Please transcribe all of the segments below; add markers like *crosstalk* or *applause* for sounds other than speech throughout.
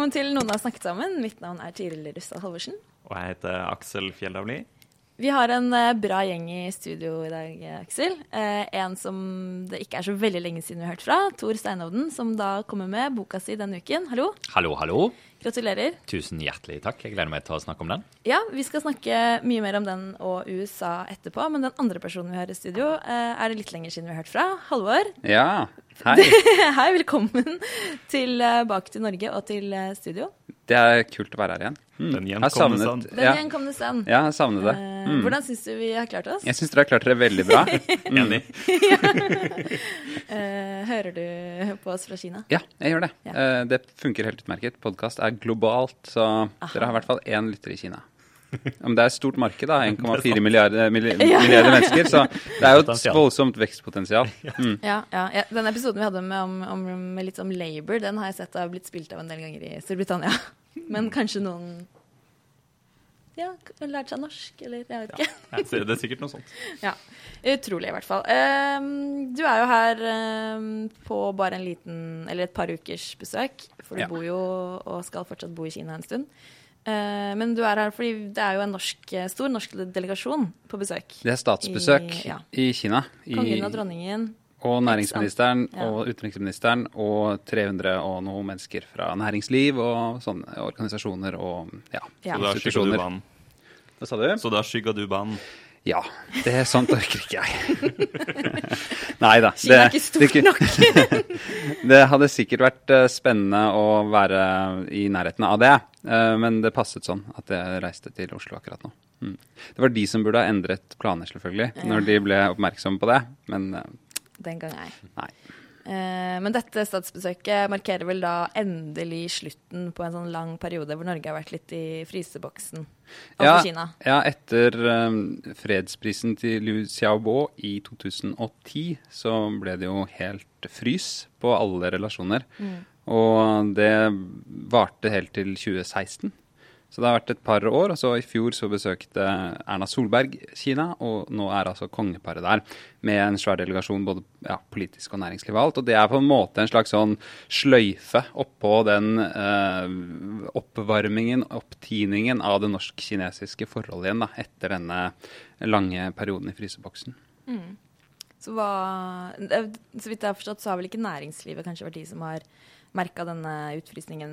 Velkommen til Noen har snakket sammen. Mitt navn er Tiril Rustad Halvorsen. Og jeg heter Aksel Fjellavli. Vi har en eh, bra gjeng i studio i dag, eh, Aksel. Eh, en som det ikke er så veldig lenge siden vi har hørt fra. Tor Steinovden, som da kommer med boka si denne uken. Hallo. Hallo, hallo. Gratulerer. Tusen hjertelig takk. Jeg gleder meg til å snakke om den. Ja, vi skal snakke mye mer om den og USA etterpå, men den andre personen vi har i studio, eh, er det litt lenger siden vi har hørt fra. Halvor. Ja, hei. *laughs* Hei, velkommen tilbake til Norge og til eh, studio. Det er kult å være her igjen. Mm. Den gjenkomne savnet- Den Ja, gjenkomne stand. ja, jeg savner det. Eh, Mm. Hvordan syns du vi har klart oss? Jeg syns dere har klart dere veldig bra. *laughs* Enig. *laughs* Eh, hører du på oss fra Kina? Ja, jeg gjør det. Ja. Eh, Det funker helt utmerket. Podkast er globalt, så dere har i hvert fall én lytter i Kina. Om det er et stort marked, da, *laughs* 1,4 milliarder, *laughs* milliarder mennesker, så det er jo et voldsomt vekstpotensial. *laughs* Mm. Ja, ja, ja. Den episoden vi hadde med, om, om, med litt om labor, den har jeg sett har blitt spilt av en del ganger i Storbritannia. Men kanskje noen ja, lært seg norsk, eller jeg vet ikke. Ja, det er sikkert noe sånt. *laughs* Ja. Utrolig, i hvert fall. Ehm, du er jo her ehm, på bare en liten, eller et par ukers besøk. For du Ja. bor jo, og skal fortsatt bo i Kina en stund. Eh, men du er her fordi det er jo en norsk, stor norsk delegasjon på besøk. Det er statsbesøk I- ja. i Kina. Kongen og dronningen. Og næringsministeren Ja. og utenriksministeren og 300 og noe mennesker fra næringsliv og sånne organisasjoner og ja, Ja. Så da skygga du banen. Hva sa du? Så da skygga du banen. Ja, det er sånt orker ikke jeg. *laughs* Nei da. Det, det, *laughs* det hadde sikkert vært eh, spennende å være i nærheten av det, eh, men det passet sånn at jeg reiste til Oslo akkurat nå. Mm. Det var de som burde ha endret planer, selvfølgelig, når de ble oppmerksomme på det, men eh, Den gang ei. nei. Eh, men dette statsbesøket markerer vel da endelig slutten på en sånn lang periode hvor Norge har vært litt i fryseboksen overfor Ja, Kina. ja, etter eh, fredsprisen til Liu Xiaobo i 2010 så ble det jo helt frys på alle relasjoner. Og det varte helt til 2016. Så det har vært et par år. og så I fjor så besøkte Erna Solberg Kina, og nå er altså kongeparet der med en svær delegasjon, både ja, politisk og næringsliv og alt. Og det er på en måte en slags sånn sløyfe oppå den eh, oppvarmingen, opptiningen av det norsk-kinesiske forholdet igjen, da, etter denne lange perioden i fryseboksen. Så, hva, så vidt jeg har forstått, så har vel ikke næringslivet kanskje vært de som har merka denne utfrysningen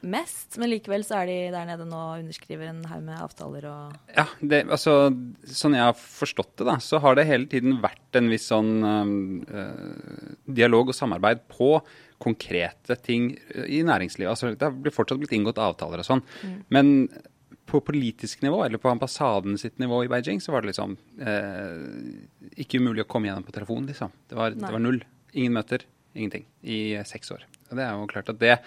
mest, men likevel så er de der nede nå og underskriver en haug med avtaler og Ja, det, altså, sånn jeg har forstått det, da, så har det hele tiden vært en viss sånn øh, dialog og samarbeid på konkrete ting i næringslivet. Altså, det har fortsatt blitt inngått avtaler og sånn. Men på politisk nivå, eller på ambassaden sitt nivå i Beijing, så var det liksom øh, ikke umulig å komme gjennom på telefon, liksom. Det var, det var null. Ingen møter, ingenting. I eh, seks år. Det er jo klart at det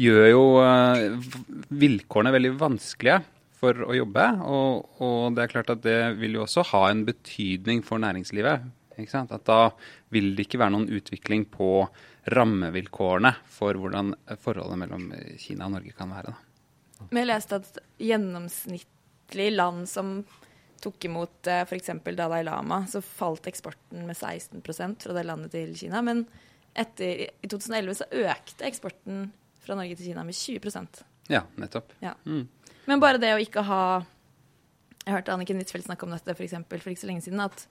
gjør jo eh, vilkårene veldig vanskelige for å jobbe. Og, og det er klart at det vil jo også ha en betydning for næringslivet. At da vil det ikke være noen utvikling på rammevilkårene for hvordan forholdet mellom Kina og Norge kan være. Da. Vi leste at gjennomsnittlig land som tok imot eh, f.eks. Dalai Lama, så falt eksporten med 16% fra det landet til Kina. Men etter, i 2011 så økte eksporten fra Norge til Kina med 20% Ja, nettopp. ja. Mm. Men bare det å ikke ha Jeg hørte Anniken Huitfeldt snakke om dette for, eksempel, for ikke så lenge siden. At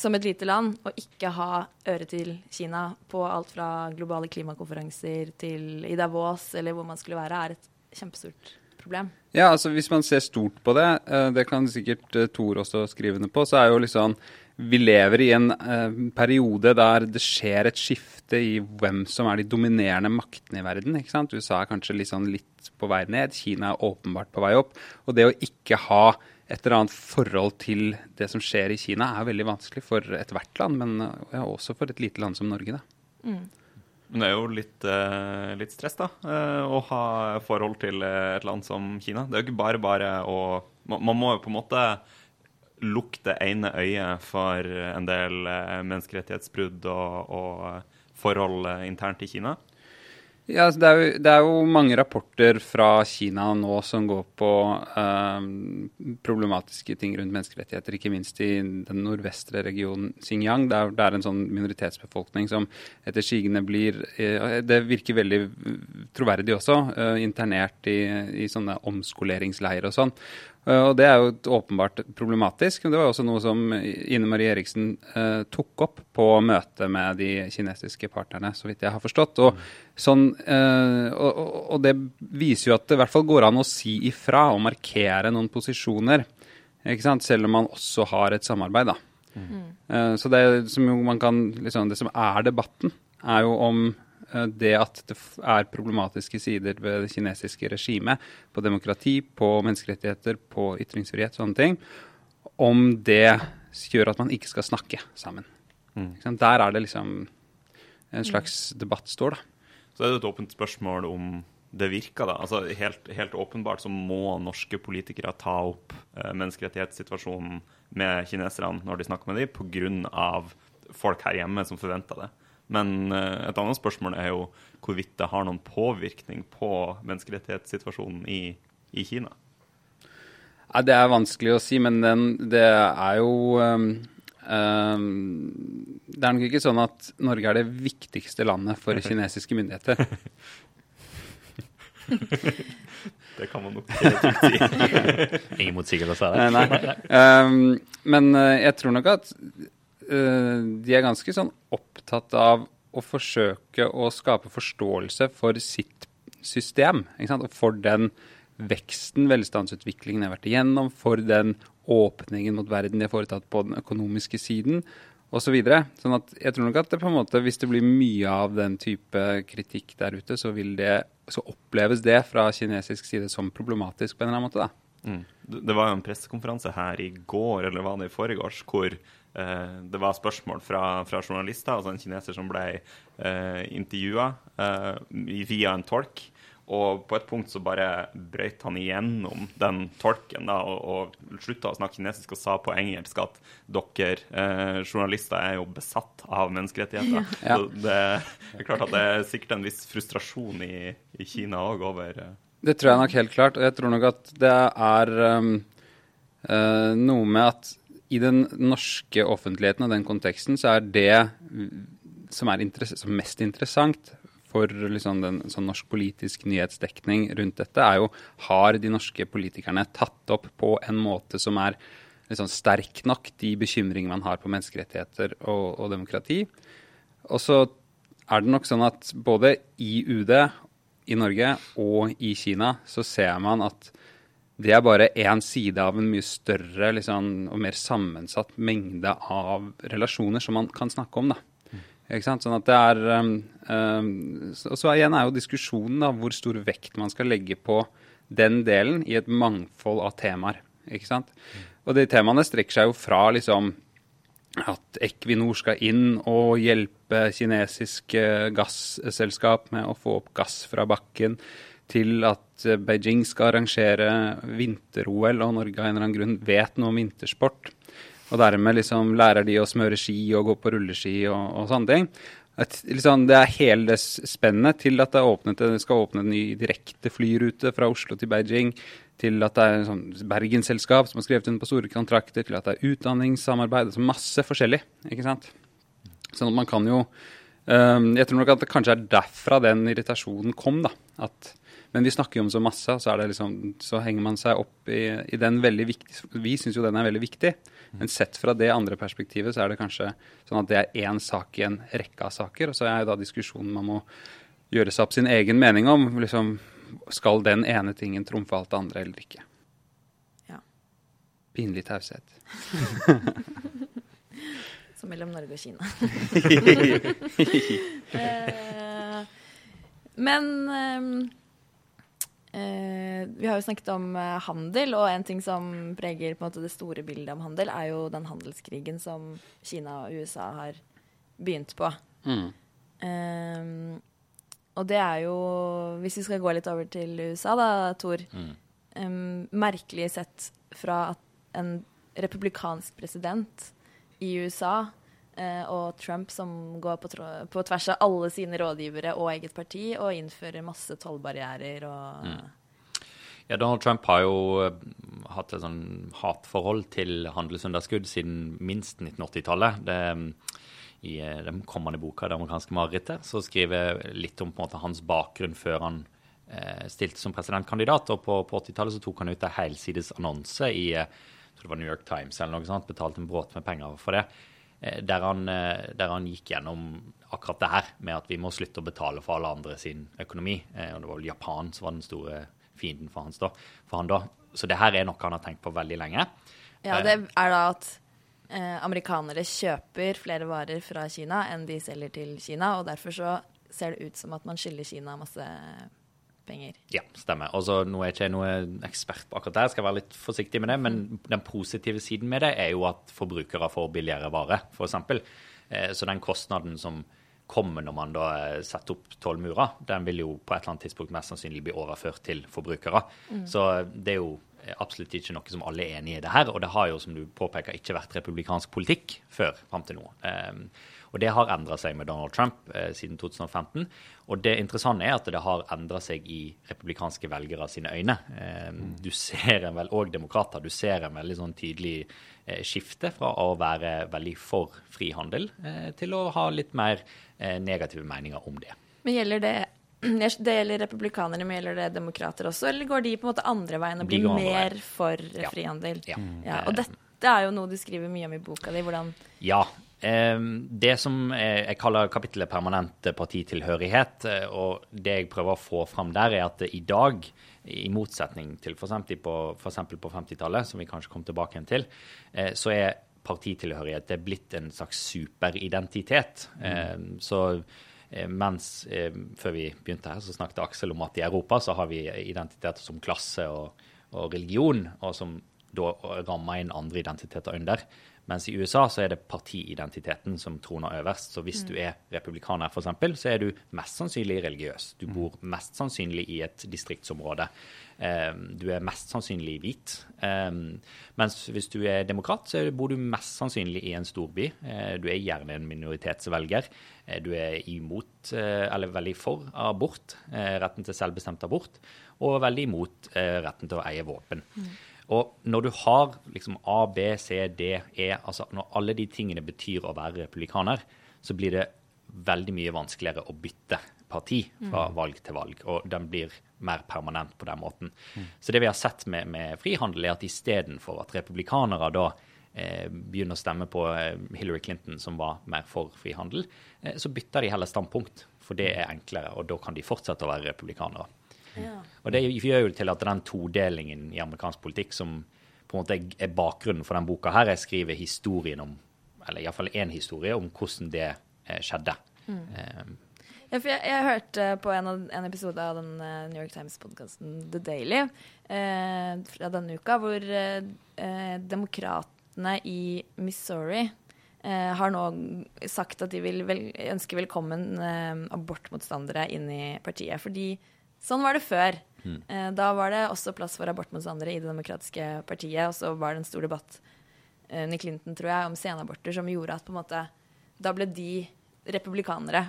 som et lite land å ikke ha øre til Kina på alt fra globale klimakonferanser til i Davos eller hvor man skulle være, er et kjempestort problem. Ja, altså hvis man ser stort på det, eh, det kan sikkert eh, Tor også skrive under på, så er jo liksom Vi lever i en eh, periode der det skjer et skifte i hvem som er de dominerende maktene i verden. ikke sant? USA er kanskje litt, sånn litt på vei ned, Kina er åpenbart på vei opp. Og det å ikke ha et eller annet forhold til det som skjer i Kina, er veldig vanskelig for ethvert land, men ja, også for et lite land som Norge. Da. Men det er jo litt, eh, litt stress, da, eh, å ha forhold til et land som Kina. Det er jo ikke bare bare å Man, man må jo på en måte lukke det ene øyet for en del eh, menneskerettighetsbrudd og, og forhold eh, internt i Kina. Ja, altså, det, er jo, det er jo mange rapporter fra Kina nå som går på eh, problematiske ting rundt menneskerettigheter, ikke minst i den nordvestre regionen Xinjiang. Der det er en sånn minoritetsbefolkning som etter sigende blir eh, Det virker veldig troverdig også, eh, internert i, i sånne omskoleringsleirer og sånn. Eh, og Det er jo åpenbart problematisk. men Det var også noe som Ine Marie Eriksen eh, tok opp på møtet med de kinesiske partnerne, så vidt jeg har forstått. Og, sånn, eh, og, og, det viser jo at det i hvert fall går an å si ifra og markere noen posisjoner. Selv om man også har et samarbeid. da. Eh, så det som, jo man kan, liksom, det som er debatten, er jo om det at det er problematiske sider ved det kinesiske regimet, på demokrati, på menneskerettigheter, på ytringsfrihet, sånne ting, om det gjør at man ikke skal snakke sammen. Mm. Der er det liksom en slags debatt står, da. Så er det et åpent spørsmål om det virker. da. Altså Helt, helt åpenbart så må norske politikere ta opp eh, menneskerettighetssituasjonen med kineserne når de snakker med dem, pga. folk her hjemme som forventer det. Men eh, et annet spørsmål er jo hvorvidt det har noen påvirkning på menneskerettighetssituasjonen i, i Kina. Ja, det er vanskelig å si, men den, det er jo um, um, Det er nok ikke sånn at Norge er det viktigste landet for *laughs* kinesiske myndigheter. *laughs* Det kan man nok si. *laughs* Ingen motsigelser Eh, der. Nei. Um, men eh, jeg tror nok at de er ganske sånn opptatt av å forsøke å skape forståelse for sitt system. Og for den veksten, velstandsutviklingen de har vært igjennom, for den åpningen mot verden de har foretatt på den økonomiske siden osv. Så videre. sånn jeg tror nok at det på en måte, hvis det blir mye av den type kritikk der ute, så, det, så oppleves det fra kinesisk side som problematisk på en eller annen måte. da. Mm. Det var jo en pressekonferanse her i går, eller var det i forgårs, hvor eh, det var spørsmål fra, fra journalister, altså en kineser som ble eh, intervjua eh, via en tolk. Og på et punkt så bare brøyt han igjennom den tolken da, og, og slutta å snakke kinesisk og sa på engelsk at dere eh, journalister er jo besatt av menneskerettigheter. Ja. Så det er klart at det er sikkert en viss frustrasjon i, i Kina òg over eh, Det tror jeg nok helt klart. Og jeg tror nok at det er um, uh, noe med at i den norske offentligheten og den konteksten, så er det som er som mest interessant for liksom den sånn norsk politisk nyhetsdekning rundt dette, er jo har de norske politikerne tatt opp på en måte som er liksom sterk nok de bekymringene man har på menneskerettigheter og, og demokrati. Og så er det nok sånn at både i UD i Norge og i Kina så ser man at det er bare én side av en mye større liksom, og mer sammensatt mengde av relasjoner som man kan snakke om. da. Sånn at det er um, um, så- så igjen er jo diskusjonen da, hvor stor vekt man skal legge på den delen i et mangfold av temaer. ikke sant? Og de temaene strekker seg jo fra liksom at Equinor skal inn og hjelpe kinesisk eh, gasselskap med å få opp gass fra bakken, til at eh, Beijing skal arrangere vinter-OL, og Norge av en eller annen grunn vet noe om vintersport. Og dermed liksom lærer de å smøre ski og gå på rulleski og, og sånne ting. Et, liksom, det er hele det spennet til at det, åpnet, det skal åpne en ny direkte flyrute fra Oslo til Beijing, til at det er en sånn Bergensselskap som har skrevet under på store kontrakter, til at det er utdanningssamarbeid. Altså masse forskjellig. ikke sant? Sånn at man kan jo um, Jeg tror nok at det kanskje er derfra den irritasjonen kom. da, at men vi snakker jo om så masse, og så, er det liksom, så henger man seg opp i, i den veldig viktig Vi syns jo den er veldig viktig, men sett fra det andre perspektivet så er det kanskje sånn at det er én sak i en rekke av saker, og så er jo da diskusjonen man må gjøre seg opp sin egen mening om. liksom, Skal den ene tingen trumfe alt det andre eller ikke? Ja. Pinlig taushet. *laughs* Som mellom Norge og Kina. *laughs* *laughs* Eh, men eh, Vi har jo snakket om eh, handel, og en ting som preger måte det store bildet om handel, er jo den handelskrigen som Kina og USA har begynt på. Mm. Eh, og det er jo, hvis vi skal gå litt over til USA da, Tor, eh, merkelig sett fra at en republikansk president i USA eh, og Trump som går på, på tvers av alle sine rådgivere og eget parti og innfører masse tollbarrierer og Ja, Donald Trump har jo eh, hatt et sånn hatforhold til handelsunderskudd siden minst 1980-tallet. Eh, I eh, den kommende boka 'Det amerikanske marerittet' så skriver jeg litt om måte hans bakgrunn før han eh, stilte som presidentkandidat. Og på, på 80-tallet tok han ut en helsides annonse i eh, jeg tror det var New York Times eller noe sånt, betalte en bråte med penger for det. Eh, Der han, eh, der han gikk gjennom akkurat det her med at vi må slutte å betale for alle andre sin økonomi. Eh, Og det var vel Japan som var den store fienden for, hans da, for han da. Så det her er noe han har tenkt på veldig lenge. Ja, det er da at eh, amerikanere kjøper flere varer fra Kina enn de selger til Kina, og derfor så ser det ut som at man skylder Kina masse penger. Ja, stemmer. Og så Nå er jeg ikke noen noe ekspert på akkurat det, jeg skal være litt forsiktig med det, men den positive siden med det er jo at forbrukere får billigere varer, f.eks. Eh, så den kostnaden som kommer når man da eh, setter opp tollmurer, den vil jo på et eller annet tidspunkt mest sannsynlig bli overført til forbrukere. Så det er jo absolutt ikke noe som alle er enig i det her, og det har jo, som du påpeker, ikke vært republikansk politikk før fram til nå. Eh, og det har endra seg med Donald Trump eh, siden 2015. Og det interessante er at det har endra seg i republikanske velgere sine øyne. Eh, du ser en vel, og demokrater, du ser en veldig sånn tydelig eh, skifte fra å være veldig for frihandel eh, til å ha litt mer eh, negative meninger om det. Men gjelder det *clears throat* det gjelder republikanere, men gjelder det demokrater også? Eller går de på en måte andre veien og blir mer for for Ja. frihandel? Ja. Ja, og dette er jo noe du skriver mye om i boka di. Hvordan Ja. Det som jeg, kaller kapittelet permanent partitilhørighet, eh, og det jeg prøver å få fram der, er at i dag, i motsetning til f.eks. på, for på 50-tallet, som vi kanskje kom tilbake igjen til, eh, så er partitilhørighet det er blitt en slags superidentitet. Mm. så eh, mens før vi begynte her, så snakket Aksel om at i Europa så har vi identiteter som klasse og, og religion, og som da rammer inn andre identiteter under. Mens i USA så er det partiidentiteten som troner øverst. Så hvis du er republikaner, f.eks., så er du mest sannsynlig religiøs. Du bor mest sannsynlig i et distriktsområde. Eh, Du er mest sannsynlig hvit. Eh, Mens hvis du er demokrat, så bor du mest sannsynlig i en storby. Eh, Du er gjerne en minoritetsvelger. Eh, Du er imot, eh, eller veldig for, abort, eh, retten til selvbestemt abort, og veldig imot retten til å eie våpen. Og når du har liksom A, B, C, D, E, altså når alle de tingene betyr å være republikaner, så blir det veldig mye vanskeligere å bytte parti fra valg til valg, og den blir mer permanent på den måten. Så det vi har sett med, med frihandel, er at istedenfor at republikanere da eh, begynner å stemme på eh, Hillary Clinton, som var mer for frihandel, eh, så bytter de heller standpunkt, for det er enklere, og da kan de fortsette å være republikanere. Og det gjør jo til at den todelingen i amerikansk politikk som på en måte er bakgrunnen for den boka her, jeg skriver historien om, eller iallfall én historie om hvordan det skjedde. skjedde. Um, Ja, jeg, jeg hørte på en, av, en episode av den eh, New York Times-podkasten The Daily eh, fra denne uka, hvor eh, eh, demokratene i Missouri eh, har nå sagt at de vil vel, ønsker velkommen eh, abortmotstandere inn i partiet. Fordi sånn var det før. Mm. da var det også plass for abortmotstandere i Det demokratiske partiet, og så var det en stor debatt eh, under Clinton, tror jeg, om senaborter som gjorde at på en måte da ble de republikanere.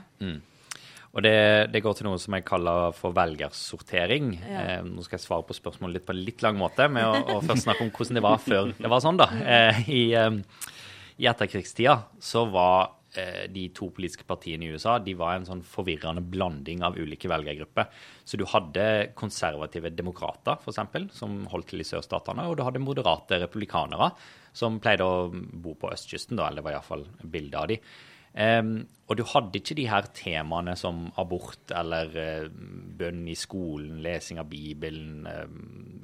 og det, det går til noe som jeg kaller for velgersortering. Ja. Eh, nå skal jeg svare på spørsmålet litt på en litt lang måte, med å, å først snakke om hvordan det var før det var sånn, da. *laughs* Eh, I, eh, i etterkrigstida så var eh, de to politiske partiene i USA de var en sånn forvirrende blanding av ulike velgergrupper. Så du hadde konservative demokrater, f.eks., som holdt til i sørstatene, og du hadde moderate republikanere, som pleide å bo på østkysten, da, eller det var iallfall bilde av de. Um, og du hadde ikke de her temaene som abort eller uh, bønn i skolen, lesing av Bibelen, uh,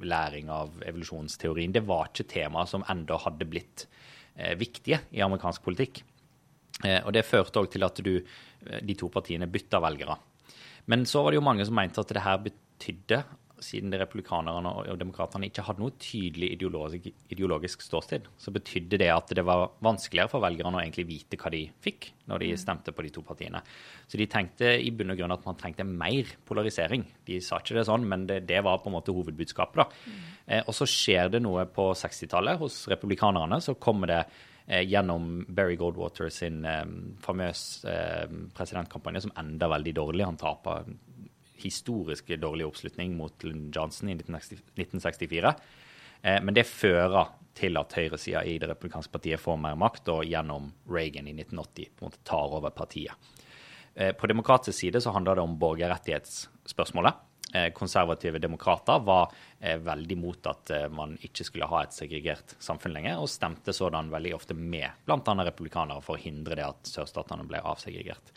læring av evolusjonsteorien. Det var ikke temaer som enda hadde blitt uh, viktige i amerikansk politikk. Eh, og det førte òg til at du, eh, de to partiene bytta velgere. Men så var det jo mange som mente at det her betydde siden republikanerne og, demokratene ikke hadde noe tydelig ideologisk, ideologisk ståsted, så betydde det at det var vanskeligere for velgerne å egentlig vite hva de fikk når de stemte på de to partiene. Så de tenkte i bunn og grunn at man trengte mer polarisering. De sa ikke det sånn, men det, det var på en måte hovedbudskapet. da. Eh, og så skjer det noe på 60-tallet hos republikanerne. Så kommer det gjennom Berry Goldwater sin eh, famøs eh, presidentkampanje, som ender veldig dårlig. Han taper historisk dårlig oppslutning mot Lund Johnson i 1964. Eh, men det fører til at høyresida i det republikanske partiet får mer makt, og gjennom Reagan i 1980 på en måte tar over partiet. Eh, på demokratisk side så handler det om borgerrettighetsspørsmålet. Eh, konservative demokrater var veldig mot at man ikke skulle ha et segregert samfunn lenger, og stemte sådan veldig ofte med bl.a. republikanere for å hindre det at sørstatene ble avsegregert.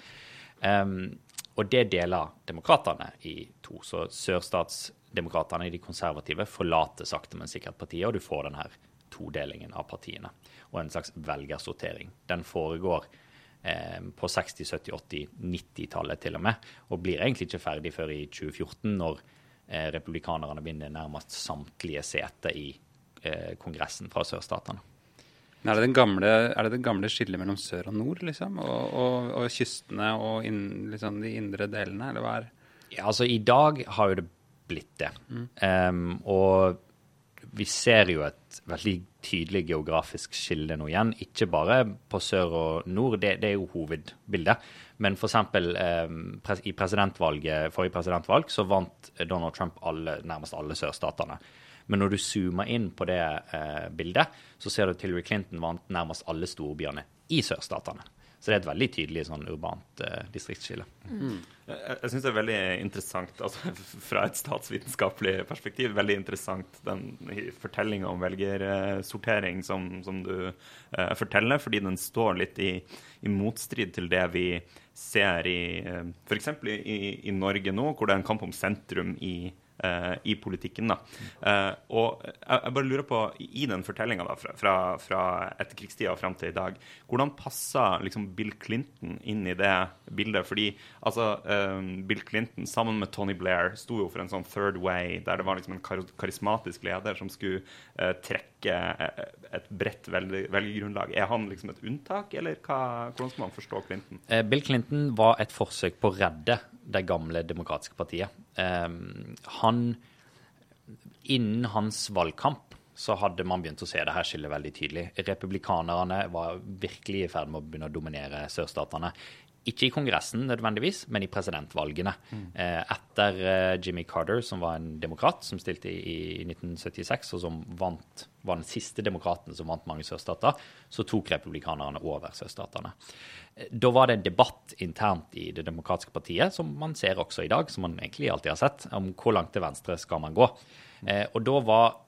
Um, og det deler demokratene i to. Så sørstatsdemokratene, de konservative, forlater sakte, men sikkert partiet, og du får denne todelingen av partiene. Og en slags velgersortering. Den foregår eh, på 60-, 70-, 80-, 90-tallet til og med, og blir egentlig ikke ferdig før i 2014, når eh, republikanerne vinner nærmest samtlige seter i eh, Kongressen fra sørstatene. Er det, gamle, er det, den gamle skillet mellom sør og nord, liksom? Og, og, og kystene og inn, liksom de indre delene, eller hva er Ja, altså i dag har jo det blitt det. Mm. Um, og vi ser jo et veldig tydelig geografisk skille nå igjen. Ikke bare på sør og nord, det, det er jo hovedbildet. Men f.eks. Eh, i presidentvalget, forrige presidentvalg så vant Donald Trump alle, nærmest alle sørstatene. Men når du zoomer inn på det eh, bildet, så ser du at Hillary Clinton vant nærmest alle storbyene i sørstatene. Så det er et veldig tydelig sånn urbant eh, distriktsskille. Mm. Jeg, jeg syns det er veldig interessant, altså *laughs* fra et statsvitenskapelig perspektiv, veldig interessant den fortellinga om velgersortering som, som du eh, forteller, fordi den står litt i, i, motstrid til det vi ser i eh, f.eks. I, i Norge nå, hvor det er en kamp om sentrum i Eh, i politikken. Da. Uh, og jeg, bare lurer på, i den fortellinga fra, fra, fra etterkrigstida og fram til i dag, hvordan passer liksom Bill Clinton inn i det bildet? Fordi altså, uh, Bill Clinton sammen med Tony Blair sto jo for en sånn third way, der det var liksom en kar karismatisk leder som skulle trekke et bredt velgergrunnlag. Er han liksom et unntak, eller hva, hvordan skal man forstå Clinton? Bill Clinton var et forsøk på å redde det gamle demokratiske partiet. Um, han Innen hans valgkamp så hadde man begynt å se det her skillet veldig tydelig. Republikanerne var virkelig i ferd med å begynne å dominere sørstatene. Ikke i Kongressen nødvendigvis, men i presidentvalgene. Mm. Etter eh, Jimmy Carter, som var en demokrat som stilte i 1976, og som vant, var den siste demokraten som vant mange sørstater, så tok republikanerne over sørstatene. Eh, da var det en debatt internt i Det demokratiske partiet, som man ser også i dag, som man egentlig alltid har sett, om hvor langt til venstre skal man gå. Og da var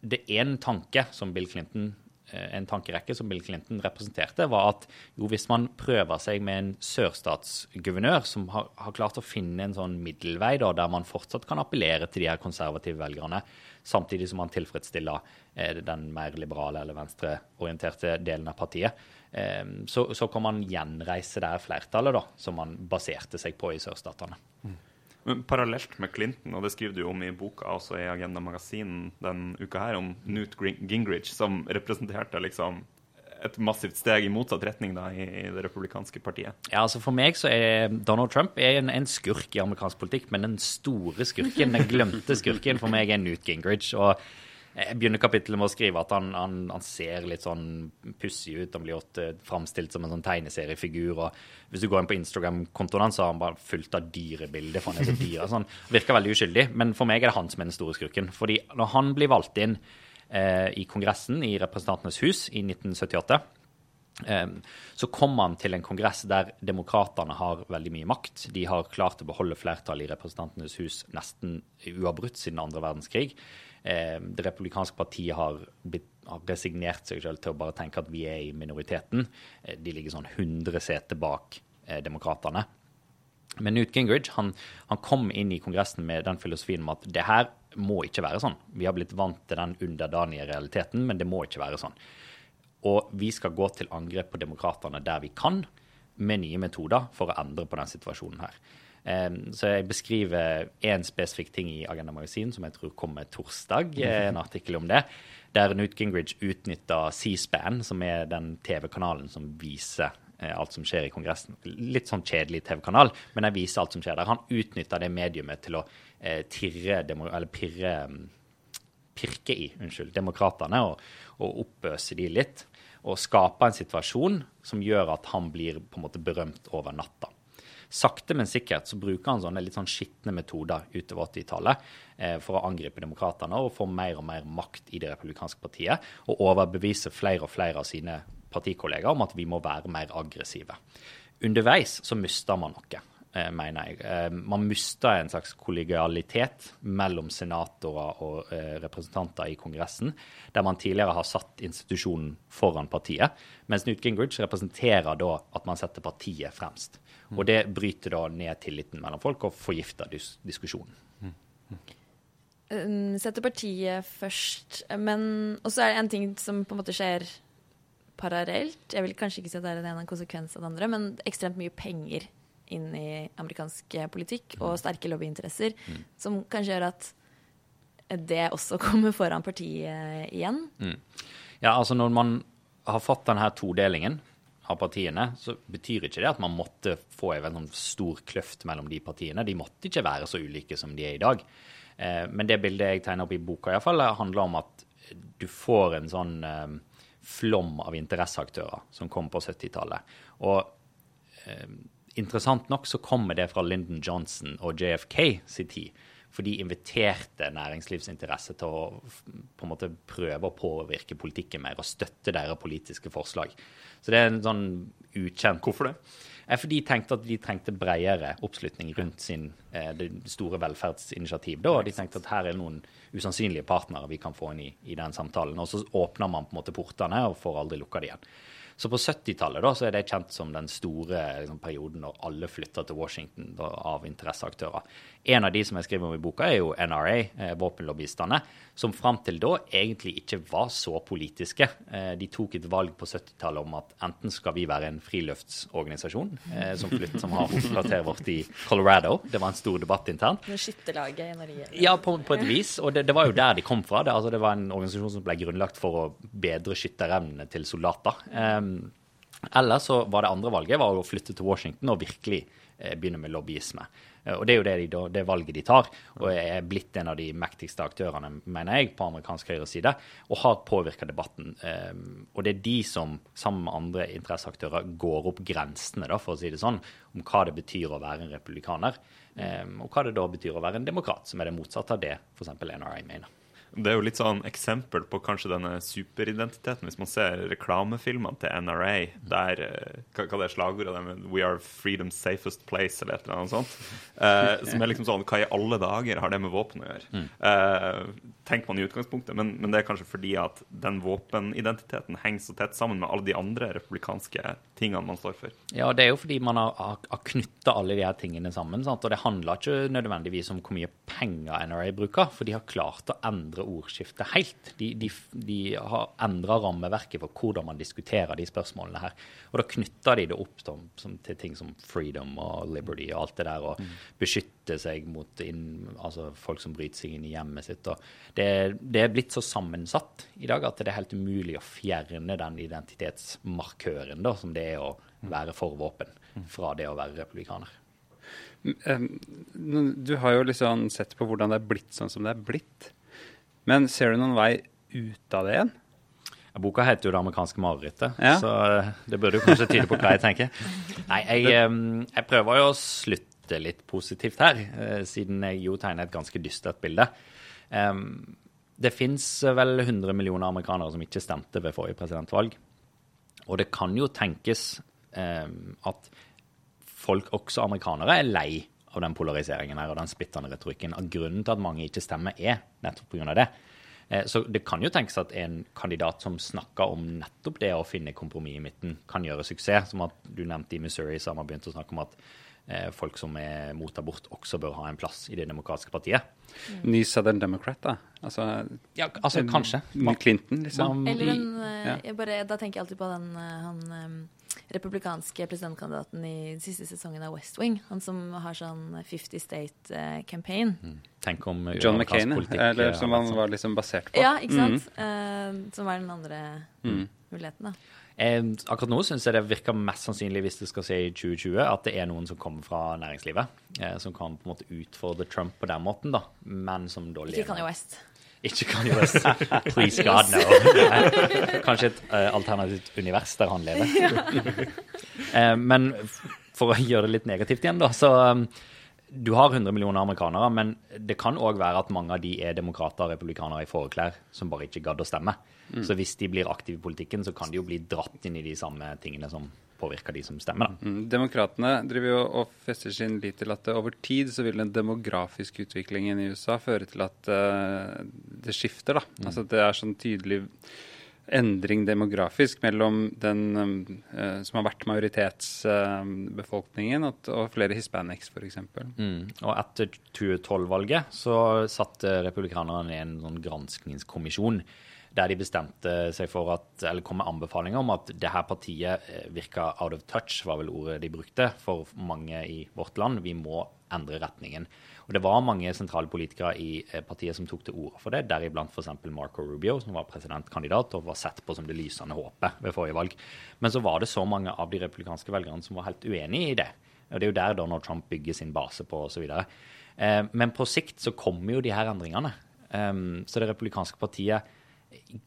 det én tanke som Bill Clinton Eh, en tankerekke som Bill Clinton representerte, var at jo, hvis man prøver seg med en sørstatsguvernør som har, har, klart å finne en sånn middelvei da, der man fortsatt kan appellere til de her konservative velgerne, samtidig som man tilfredsstiller eh, den mer liberale eller venstreorienterte delen av partiet, eh, så, så, kan man gjenreise det her flertallet da, som man baserte seg på i sørstatene. Mm. Men parallelt med Clinton, og det skriver du om i boka også i Agenda Magasin den uka her, om Newt Gingrich, som representerte liksom et massivt steg i motsatt retning da, i, i det republikanske partiet? Ja, altså For meg så er Donald Trump er en, en, skurk i amerikansk politikk, men den store skurken, den glemte skurken, for meg er Newt Gingrich. og jeg begynner kapittelet med å skrive at han, han, han ser litt sånn pussig ut. Han blir ofte framstilt som en sånn tegneseriefigur. og Hvis du går inn på Instagram-kontoen hans, så har han bare fullt av dyrebilder. for han er så dyr, han Virker veldig uskyldig, men for meg er det han som er den store skurken. Fordi når han blir valgt inn eh, i Kongressen, i Representantenes hus, i 1978 eh, så kommer han til en kongress der demokratene har veldig mye makt. De har klart å beholde flertallet i Representantenes hus nesten uavbrutt siden andre verdenskrig. Eh, det republikanske partiet har, har resignert seg selv til å bare tenke at vi er i minoriteten. Eh, de ligger sånn 100 seter bak eh, demokratene. Men Newt Gingrich han, han, kom inn i Kongressen med den filosofien om at det her må ikke være sånn. Vi har blitt vant til den underdanige realiteten, men det må ikke være sånn. Og vi skal gå til angrep på demokratene der vi kan, med nye metoder for å endre på den situasjonen her. Eh, så jeg beskriver én spesifikk ting i Agenda Magasin som jeg tror kommer torsdag, eh, en artikkel om det. Der Newt Gingrich utnytta C-SPAN, som er den TV-kanalen som viser eh, alt som skjer i Kongressen. Litt sånn kjedelig TV-kanal, men den viser alt som skjer der. Han utnytta det mediumet til å eh, tirre, eller pirre mm, pirke i unnskyld, demokratene og, og oppøse de litt. Og skape en situasjon som gjør at han blir på en måte berømt over natta. Sakte, men sikkert så bruker han sånne litt sånn skitne metoder utover 80-tallet eh, for å angripe demokratene og få mer og mer makt i det republikanske partiet. Og overbevise flere og flere av sine partikollegaer om at vi må være mer aggressive. Underveis så mister man noe. Eh, mener jeg. Eh, man mister en slags kollegialitet mellom senatorer og eh, representanter i Kongressen, der man tidligere har satt institusjonen foran partiet, mens Newt Gingrich representerer da at man setter partiet fremst. Og det bryter da ned tilliten mellom folk og forgifter dis diskusjonen. Um, setter partiet først, men også er det en ting som på en måte skjer parallelt. Jeg vil kanskje ikke si at det er en konsekvens av det andre, men ekstremt mye penger inn i amerikansk politikk og sterke lobbyinteresser, mm. som kanskje gjør at det også *laughs* kommer foran partiet igjen. Mm. Ja, altså når man har fått denne todelingen av partiene, så betyr ikke det at man måtte få en sånn stor kløft mellom de partiene. De måtte ikke være så ulike som de er i dag. Eh, men det bildet jeg tegner opp i boka, i fall, handler om at du får en sånn eh, flom av interesseaktører som kom på 70-tallet. Og eh, interessant nok så kommer det fra Lyndon Johnson og JFK sin tid. For de inviterte næringslivsinteresse til å på en måte prøve å påvirke politikken mer og støtte deres politiske forslag. Så det er en sånn ukjent Hvorfor det? For de tenkte at de trengte bredere oppslutning rundt sin eh, det store velferdsinitiativ. Da. De tenkte at her er noen usannsynlige partnere vi kan få inn i, i den samtalen. Og så åpner man på en måte portene og får aldri lukka de igjen. Så på 70-tallet da, så er det kjent som den store liksom, perioden når alle flytter til Washington da, av interesseaktører. En av de som jeg skriver om i boka, er jo NRA, eh, våpenlobbyistene, som fram til da egentlig ikke var så politiske. Eh, de tok et valg på 70-tallet om at enten skal vi være en friluftsorganisasjon eh, som, flytt, som har hovedkvarteret vårt i Colorado. Det var en stor debatt internt. Skytterlaget i Norge. Ja, på, på, et vis. Og det, det, var jo der de kom fra. Det, altså, det var en organisasjon som ble grunnlagt for å bedre skytterevnene til soldater. Um, eller så var det andre valget var å flytte til Washington og virkelig eh, begynne med lobbyisme. Eh, og Det er jo det, de, det, valget de tar, og er blitt en av de mektigste aktørene, mener jeg, på amerikansk høyreside, og har påvirka debatten. Eh, og det er de som, sammen med andre interesseaktører, går opp grensene, da, for å si det sånn, om hva det betyr å være en republikaner, og hva det da betyr å være en demokrat, som er det motsatte av det f.eks. NRA mener. Det er jo litt sånn eksempel på kanskje denne superidentiteten. Hvis man ser reklamefilmene til NRA, der eh, hva, hva det er slagordet deres? We are freedom's safest place, eller et eller annet sånt. Eh, som er liksom sånn Hva i alle dager har det med våpen å gjøre? Mm. Eh, tenker man i utgangspunktet, men, men, det er kanskje fordi at den våpenidentiteten henger så tett sammen med alle de andre republikanske tingene man står for. Ja, det er jo fordi man har, har, har knytta alle de her tingene sammen. Sant? Og det handler ikke nødvendigvis om hvor mye penger NRA bruker, for de har klart å endre endre ordskiftet helt. De, de, de har endra rammeverket for hvordan man diskuterer de spørsmålene her. Og da knytter de det opp som, som, til ting som freedom og liberty og alt det der, og mm. beskytte seg mot inn, altså folk som bryter seg inn i hjemmet sitt. Det, det, er blitt så sammensatt i dag at det er helt umulig å fjerne den identitetsmarkøren da, som det er å være for våpen, fra det å være republikaner. Du har jo liksom sett på hvordan det er blitt sånn som det er blitt. Men ser du noen vei ut av det igjen? Boka heter jo 'Det amerikanske marerittet', ja. så eh, det burde jo kanskje tyde på hva jeg tenker. Nei, jeg, jeg, prøver jo å slutte litt positivt her, eh, siden jeg jo tegner et ganske dystert bilde. Det fins vel 100 millioner amerikanere som ikke stemte ved forrige presidentvalg. Og det kan jo tenkes at folk, også amerikanere, er lei av den polariseringen her og den splittende retorikken. At grunnen til at mange ikke stemmer, er nettopp pga. det. Eh, så det kan jo tenkes at en kandidat som snakker om nettopp det å finne kompromiss i midten, kan gjøre suksess. Som at du nevnte i Missouri, så har man begynt å snakke om at folk som er mot abort, også bør ha en plass i Det demokratiske partiet. Ny Southern Democrat, da. Altså, Ja, altså kanskje. Ny Clinton, liksom. Eller en, eh, ja. jeg bare, Da tenker jeg alltid på den eh, han eh, republikanske presidentkandidaten i den siste sesongen av West Wing. Han som har sånn 50 State eh, campaign. Tenk om eh, John McCain, politikk, eller eh, som han sånn. var liksom basert på. Ja, ikke sant? Eh, som er den andre muligheten, da. Eh, akkurat nå syns jeg det virker mest sannsynlig, hvis det skal si i 2020, at det er noen som kommer fra næringslivet. Eh, som kan på en måte utfordre Trump på den måten, da. Men som da Ikke Kanye West. Ikke Kanye West. *laughs* Please God, no. *laughs* Kanskje et uh, alternativt univers der han lever. *laughs* Eh, men for å gjøre det litt negativt igjen, da, så um, du har 100 millioner amerikanere, men det kan òg være at mange av de er demokrater og republikanere i fåreklær som bare ikke gadd å stemme. Så hvis de blir aktive i politikken, så kan de jo bli dratt inn i de samme tingene som påvirker de som stemmer. da. Mm, Demokratene driver jo og fester sin lit til at over tid så vil den demografiske utviklingen i USA føre til at uh, det skifter. da. Altså Det er sånn tydelig endring demografisk mellom den uh, som har vært majoritetsbefolkningen og, og flere hispanics, f.eks. Mm. Og etter 2012-valget så satte republikanerne ned en sånn granskningskommisjon der de bestemte seg for at, eller kom med anbefalinger om at det her partiet eh, virka out of touch, var vel ordet de brukte, for mange i vårt land. Vi må endre retningen. Og det var mange sentrale politikere i eh, partiet som tok til orde for det, deriblant f.eks. Marco Rubio, som var presidentkandidat og var sett på som det lysende håpet ved forrige valg. Men så var det så mange av de republikanske velgerne som var helt uenig i det. Og Det er jo der Donald Trump bygger sin base på osv. Eh, men på sikt så kommer jo de her endringene. Um, så det republikanske partiet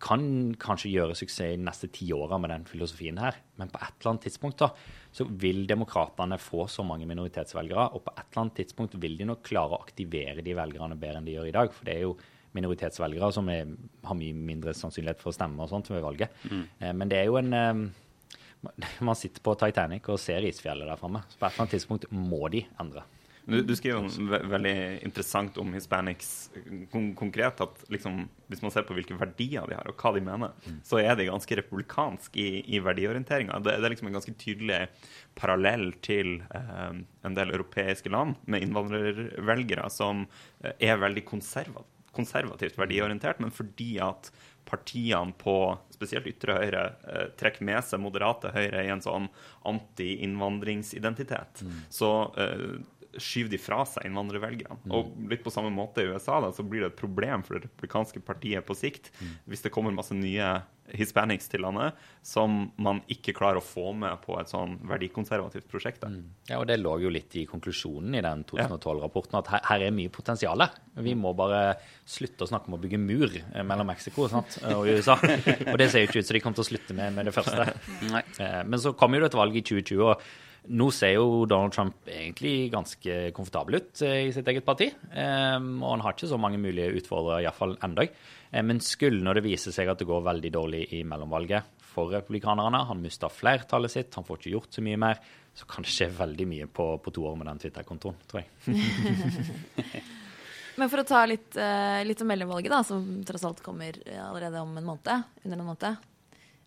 kan kanskje gjøre suksess i de neste ti åra med den filosofien her, men på et eller annet tidspunkt da, så vil demokratene få så mange minoritetsvelgere, og på et eller annet tidspunkt vil de nok klare å aktivere de velgerne bedre enn de gjør i dag. For det er jo minoritetsvelgere som er, har mye mindre sannsynlighet for å stemme og sånt ved valget. Mm. men det er jo en eh, *laughs* Man sitter på Titanic og ser isfjellet der framme. Så på et eller annet tidspunkt må de endre. Du, du skriver ve veldig interessant om hispanics kon konkret. at liksom, Hvis man ser på hvilke verdier de har, og hva de mener, så er de ganske republikanske i, i verdiorienteringa. Det, det er liksom en ganske tydelig parallell til eh, en del europeiske land med innvandrervelgere som eh, er veldig konserva konservativt verdiorientert, men fordi at partiene på spesielt ytre høyre eh, trekker med seg moderate høyre i en sånn anti-innvandringsidentitet, så eh, skyver de fra seg innvandrervelgerne. Og litt på samme måte i USA da, så blir det et problem for det republikanske partiet på sikt hvis det kommer masse nye hispanics til landet som man ikke klarer å få med på et sånn verdikonservativt prosjekt. Da. Ja, og Det lå jo litt i konklusjonen i den 2012-rapporten, at her, her er mye potensial. Vi må bare slutte å snakke om å bygge mur eh, mellom Mexico sant? og USA. *laughs* Og det ser jo ikke ut som de kommer til å slutte med med det første. Nei. Eh, Men så kom jo det et valg i 2020, og nå ser jo Donald Trump egentlig ganske komfortabel ut eh, i sitt eget parti. Eh, Og han har ikke så mange mulige utfordrere, iallfall ennå. Men skulle når det viser seg at det går veldig dårlig i mellomvalget for republikanerne, han mister flertallet sitt, han får ikke gjort så mye mer, så kan det skje veldig mye på, på to år med den Twitter-kontoen, tror jeg. *laughs* Men for å ta litt, eh, litt om mellomvalget, da, som tross alt kommer eh, allerede om en måned. Under en måned.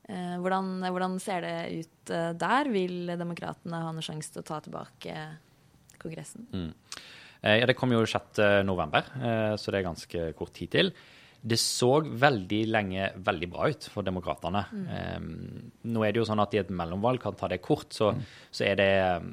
Eh, hvordan, hvordan ser det ut eh, der? Vil demokratene ha noen sjanse til å ta tilbake Kongressen? Mm. Ja, det kom jo 6. november, eh, så det er ganske kort tid til. Det så veldig lenge veldig bra ut for demokratene. Eh, nå er det jo sånn at i et mellomvalg kan ta det kort, så, så er det eh,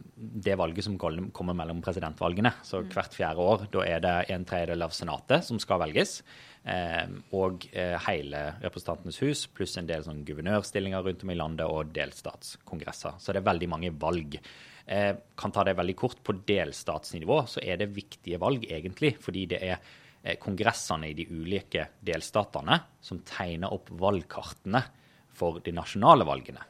det valget som kommer mellom presidentvalgene. Så hvert fjerde år, da er det en tredjedel av senatet som skal velges. Eh, og eh, hele Representantenes hus, pluss en del sånn guvernørstillinger rundt om i landet og delstatskongresser. Så det er veldig mange valg. Eh, kan ta det veldig kort. På delstatsnivå så er det viktige valg, egentlig, fordi det er eh, kongressene i de ulike delstatene som tegner opp valgkartene for de nasjonale valgene.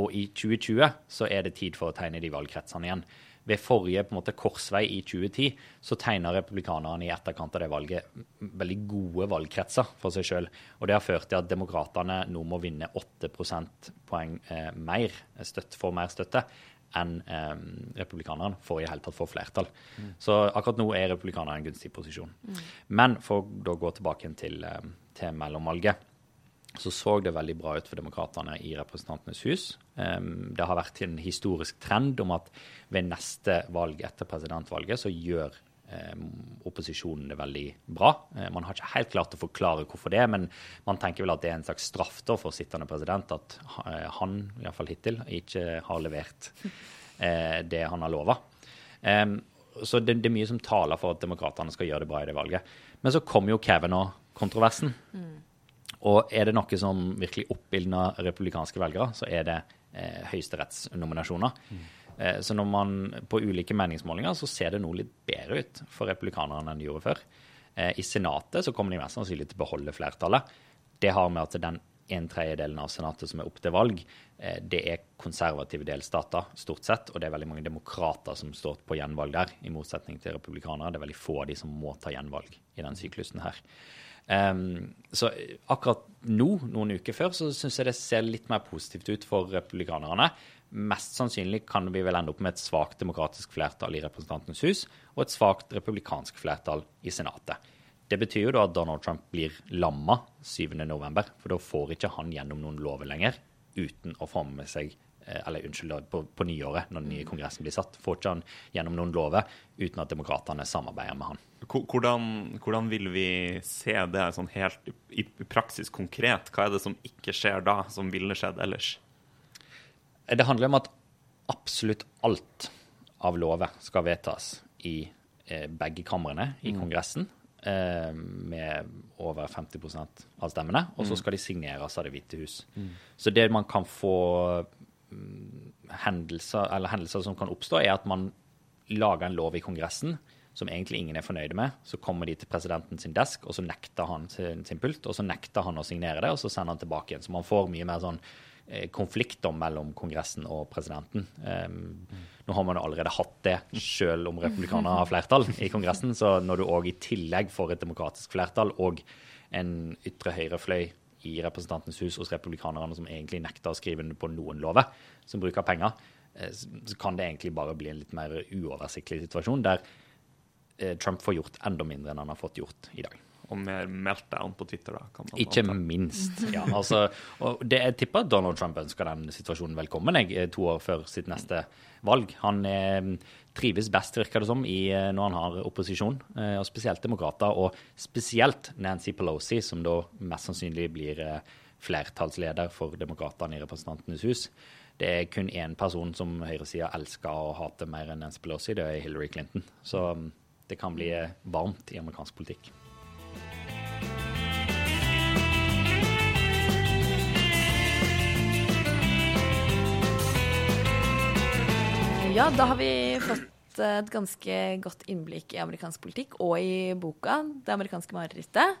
Og i 2020 så er det tid for å tegne de valgkretsene igjen. Ved forrige på en måte, korsvei i 2010 så tegna republikanerne i etterkant av det valget veldig gode valgkretser for seg sjøl. Og det har ført til at demokratene nå må vinne 8 prosentpoeng eh, mer støtt, få mer støtte enn eh, republikanerne for i hele tatt få flertall. Så akkurat nå er republikanerne i en gunstig posisjon. Men for å gå tilbake til, eh, til mellomvalget, så så det veldig bra ut for demokratene i Representantenes hus. Det har vært en historisk trend om at ved neste valg etter presidentvalget så gjør opposisjonen det veldig bra. Uh, man har ikke helt klart å forklare hvorfor det, men man tenker vel at det er en slags straff for sittende president at uh, han, iallfall hittil, ikke har levert uh, det han har lova. Så det, er mye som taler for at demokratene skal gjøre det bra i det valget. Men så kommer jo Kevin og kontroversen. Mm. Og er det noe som virkelig oppildner republikanske velgere, så er det eh, høyesterettsnominasjoner. Mm. Eh, så når man på ulike meningsmålinger så ser det noe litt bedre ut for republikanerne enn de gjorde før. Eh, I Senatet så kommer de mest sannsynlig til å beholde flertallet. Det har med at den en tredjedelen av Senatet som er opp til valg, det er konservative delstater, stort sett. Og det er veldig mange demokrater som står på gjenvalg der, i motsetning til republikanere. Det er veldig få av de som må ta gjenvalg i den syklusen her. Um, så akkurat nå, noen uker før, så syns jeg det ser litt mer positivt ut for republikanerne. Mest sannsynlig kan vi vel ende opp med et svakt demokratisk flertall i Representantenes hus og et svakt republikansk flertall i Senatet. Det betyr jo da at Donald Trump blir lamma 7.11., for da får ikke han gjennom noen lover lenger uten å få med seg Eh, eller unnskyld, på, på, nyåret, når den nye kongressen blir satt. Får ikke han gjennom noen lover uten at demokratene samarbeider med han. Hvordan, hvordan, vil vi se det sånn helt i praksis konkret? Hva er det som ikke skjer da, som ville skjedd ellers? Det handler om at absolutt alt av lover skal vedtas i eh, begge kamrene i mm. Kongressen. Eh, med over 50% av stemmene. Og så mm. skal de signeres av Det hvite hus. Mm. Så det man kan få hendelser, eller hendelser som kan oppstå, er at man lager en lov i Kongressen som egentlig ingen er fornøyde med. Så kommer de til presidenten sin desk, og så nekter han sin, sin pult, og så nekter han å signere det, og så sender han tilbake igjen. Så man får mye mer sånn eh, konflikter mellom Kongressen og presidenten. Um, mm. Nå har man jo allerede hatt det, selv om republikanerne har flertall i Kongressen. Så når du òg i tillegg får et demokratisk flertall og en ytre høyrefløy i Representantenes hus hos republikanerne som egentlig nekter å skrive på noen lover som bruker penger, eh, så kan det egentlig bare bli en litt mer uoversiktlig situasjon der eh, Trump får gjort enda mindre enn han har fått gjort i dag. Og mer meltdown på Twitter, da? Ikke minst. *laughs* ja. Altså, og det, jeg tipper at Donald Trump ønsker den situasjonen velkommen jeg, eh, to år før sitt neste valg. Han eh, trives best, virker det som, i, når han har opposisjon, eh, og spesielt demokrater. Og spesielt Nancy Pelosi, som da mest sannsynlig blir eh, flertallsleder for demokratene i Representantenes hus. Det er kun én person som høyresida elsker og hater mer enn Nancy Pelosi, det er Hillary Clinton. Så mm, det kan bli varmt i amerikansk politikk. Ja, da har vi fått et ganske godt innblikk i amerikansk politikk og i boka 'Det amerikanske marerittet'.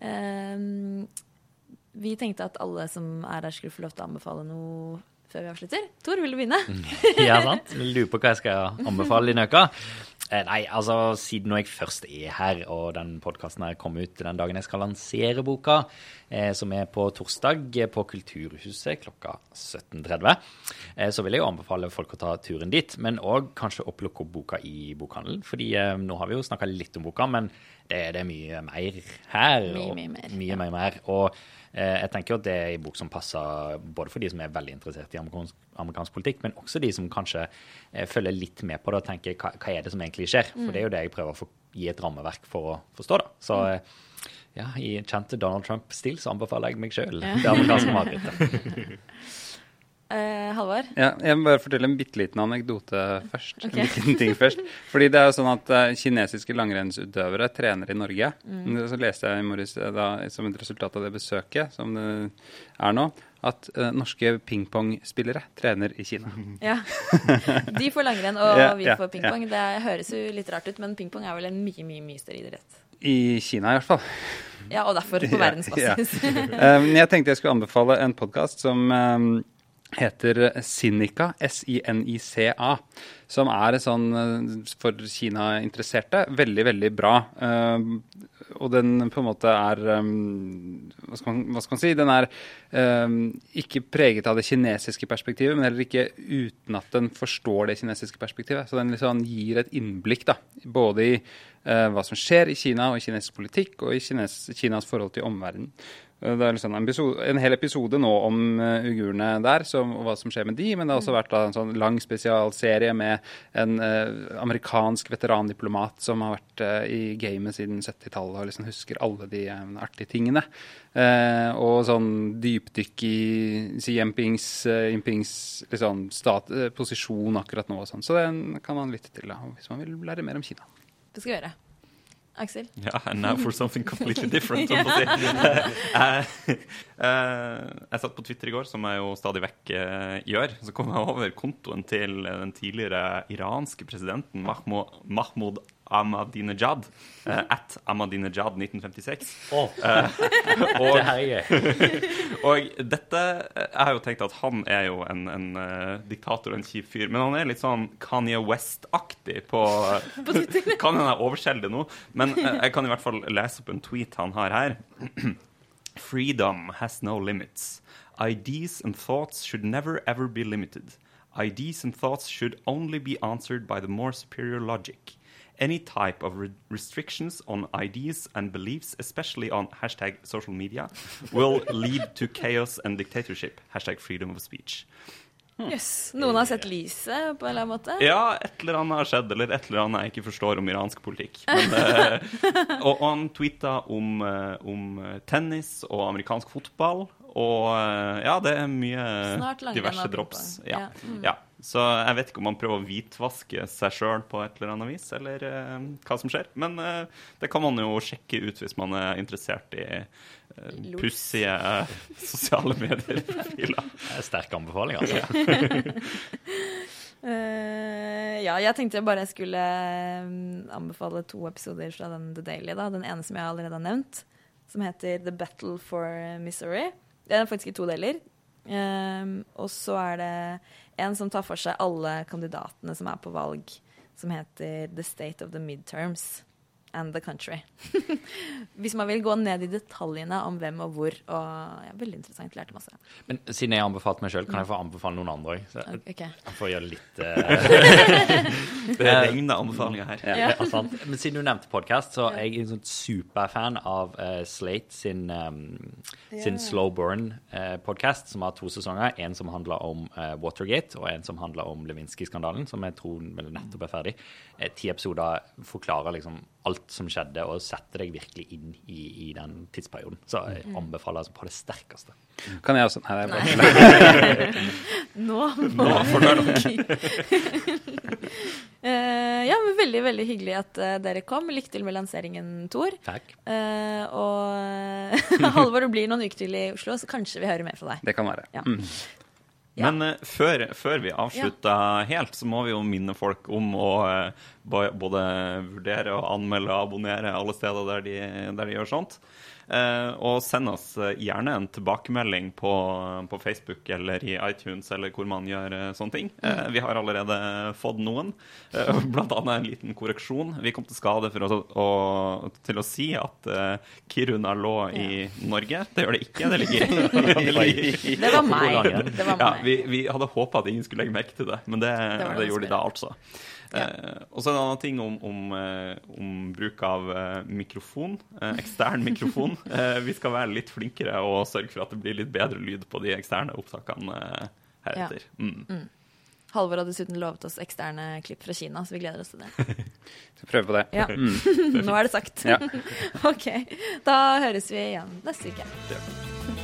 Um, vi tenkte at alle som er her, skulle få lov til å anbefale noe før vi avslutter. Tor, vil du begynne? ja, sant. Lurer på hva jeg skal anbefale denne uka. Eh, nei, altså siden når jeg først er her, og den podkasten her kom ut den dagen jeg skal lansere boka, eh, som er på torsdag på Kulturhuset klokka 17.30, eh, så vil jeg jo anbefale folk å ta turen dit. Men òg kanskje opplukke opp boka i bokhandelen. fordi eh, nå har vi jo snakka litt om boka, men det, det, er mye mer her. Mye, mye mer. Mye, mye mer. Og Eh, jeg tenker at det er en bok som passer både for de som er veldig interessert i amerikansk, amerikansk politikk, men også de som kanskje eh, følger litt med på det og tenker hva, hva, er det som egentlig skjer? For det er jo det jeg prøver å gi et rammeverk for å forstå. da. Så mm. eh, ja, i kjente Donald Trump-stil så anbefaler jeg meg sjøl det amerikanske marerittet. *laughs* Uh, Halvor? Ja, jeg må bare fortelle en bitte liten anekdote først. Okay. En liten ting først. Fordi det er jo sånn at uh, kinesiske langrennsutøvere trener i Norge. Mm. Så leste jeg i morges da, som et resultat av det besøket som det er nå, at uh, norske pingpongspillere trener i Kina. Ja. *laughs* De får langrenn, og ja, vi får pingpong. Ja. Det høres jo litt rart ut, men pingpong er vel en mye, mye, mye større idrett. I Kina i hvert fall. Ja, og derfor på *laughs* verdensbasis. *laughs* um, jeg tenkte jeg skulle anbefale en podkast som um, heter Sinica, S-I-N-I-C-A, som er sånn eh, for Kina-interesserte veldig, veldig bra. Uh, og den på en måte er um, hva, skal man, hva, skal man, si? Den er ikke preget av det kinesiske perspektivet, men heller ikke uten at den forstår det kinesiske perspektivet. Så den liksom gir et innblikk da, både i hva som skjer i Kina og i kinesisk politikk, og i Kines, Kinas forhold til omverdenen. Eh, Det er liksom en, episode, en hel episode nå om uh, uigurene der, som, og hva som skjer med de, men det har også vært da, en sånn lang spesialserie med en eh, amerikansk veterandiplomat som har vært eh, i gamet siden 70-tallet og liksom husker alle de eh, artige tingene. Eh, og sånn dypdykk i Xi Jinpings, eh, Jinpings liksom, stat, eh, posisjon akkurat nå og sånn. Så den kan man lytte til da, hvis man vil lære mer om Kina. Det skal vi gjøre. Aksel? Ja, and now for something completely different. *laughs* si. jeg, *laughs* eh, jeg satt på Twitter i går, som jeg jo stadig vekk eh, gjør. Så kom jeg over kontoen til den tidligere iranske presidenten Mahmoud, Mahmoud Ahmadinejad. Uh, at Ahmadinejad 1956. Åh, *laughs* Og, det her er *laughs* og dette Jeg har jo tenkt at han er jo en, en uh, diktator og en kjip fyr, men han er litt sånn Kanye West-aktig på *laughs* Kan hende jeg overselger det nå, men eh, jeg kan i hvert fall lese opp en tweet han har her. *clears throat* Freedom has no limits. Ideas and thoughts should never ever be limited. Ideas and thoughts should only be answered by the more superior logic. Any type of re- restrictions on ideas and beliefs, especially on hashtag social media, will lead to chaos and dictatorship. Hashtag freedom of speech. Jøss. Noen har sett lyset på en eller annen måte? Ja, et eller annet har skjedd, eller et eller annet jeg ikke forstår om iransk politikk. Men, eh, og, og han tweeta om, eh, om tennis og amerikansk fotball. Og eh, ja, det er mye diverse drops. Ja. Ja, mm. ja. Så jeg vet ikke om han prøver å hvitvaske seg sjøl på et eller annet vis, eller uh, hva som skjer. Men uh, det kan man jo sjekke ut hvis man er interessert i uh, pussige sosiale medier-profiler. *laughs* Det er Sterk anbefaling, altså. *laughs* Eh, ja, jeg tenkte jeg bare skulle anbefale to episoder fra den The Daily. Da. Den ene som jeg allerede har nevnt, som heter The Battle for Missouri. Det er faktisk i to deler. Eh, og så er det en som tar for seg alle kandidatene som er på valg, som heter The State of the Midterms and the Country. *laughs* Hvis man vil gå ned i detaljene om hvem og hvor. Og ja, Veldig interessant. Lærte masse. Men siden jeg har anbefalt meg sjøl, kan jeg få anbefale noen andre òg? Ok. Jeg får gjøre litt uh... *laughs* *laughs* Det regner anbefalinger her. Ja, sant. Men siden du nevnte podkast, så er jeg en sånn superfan av uh, Slate sin, um, sin Slow Burn-podkast, som har to sesonger. En som handler om eh, Watergate, og en som handler om Lewinsky-skandalen, som jeg tror nettopp er ferdig. Eh, ti episoder forklarer liksom alt som skjedde, og setter deg virkelig inn i, i den tidsperioden. Så jeg anbefaler altså på det sterkeste. Kan jeg også Nei, det er bare *laughs* Nå *laughs* Nå får du høre nok. *laughs* Uh, ja, men Veldig veldig hyggelig at uh, dere kom. Lykke til med lanseringen, Tor. Takk. Uh, og Halvor, det blir noen uker til i Oslo, så kanskje vi hører mer fra deg. Det kan være. Ja. Mm. Ja. Men eh, før, før vi avslutter helt, så må vi jo minne folk om å eh, både vurdere og anmelde og abonnere alle steder der de, der de gjør sånt. Eh, og send oss eh, gjerne en tilbakemelding på, på Facebook eller i iTunes eller hvor man gjør eh, sånne ting. Eh, vi har allerede fått noen, eh, blant annet en liten korreksjon. Vi kom til skade for å, å, til å si at eh, Kiruna lå i Norge. Det gjør det ikke. Det ligger *laughs* i Det var meg. Det var ja, meg. vi, vi hadde håpa at ingen skulle legge merke til det, men det, Det det, det gjorde de da, altså. Ja. Eh, og så en annen ting om, om, eh, om bruk av eh, mikrofon. Eh, ekstern *laughs* mikrofon. Eh, vi skal være litt flinkere og sørge for at det blir litt bedre lyd på de eksterne opptakene eh, heretter. Mm. Halvor har dessuten lovet oss eksterne klipp fra Kina, så vi gleder oss til det. *laughs* Skal prøve på det. Ja. *laughs* Nå er det sagt. Ja. OK. Da høres vi igjen neste uke.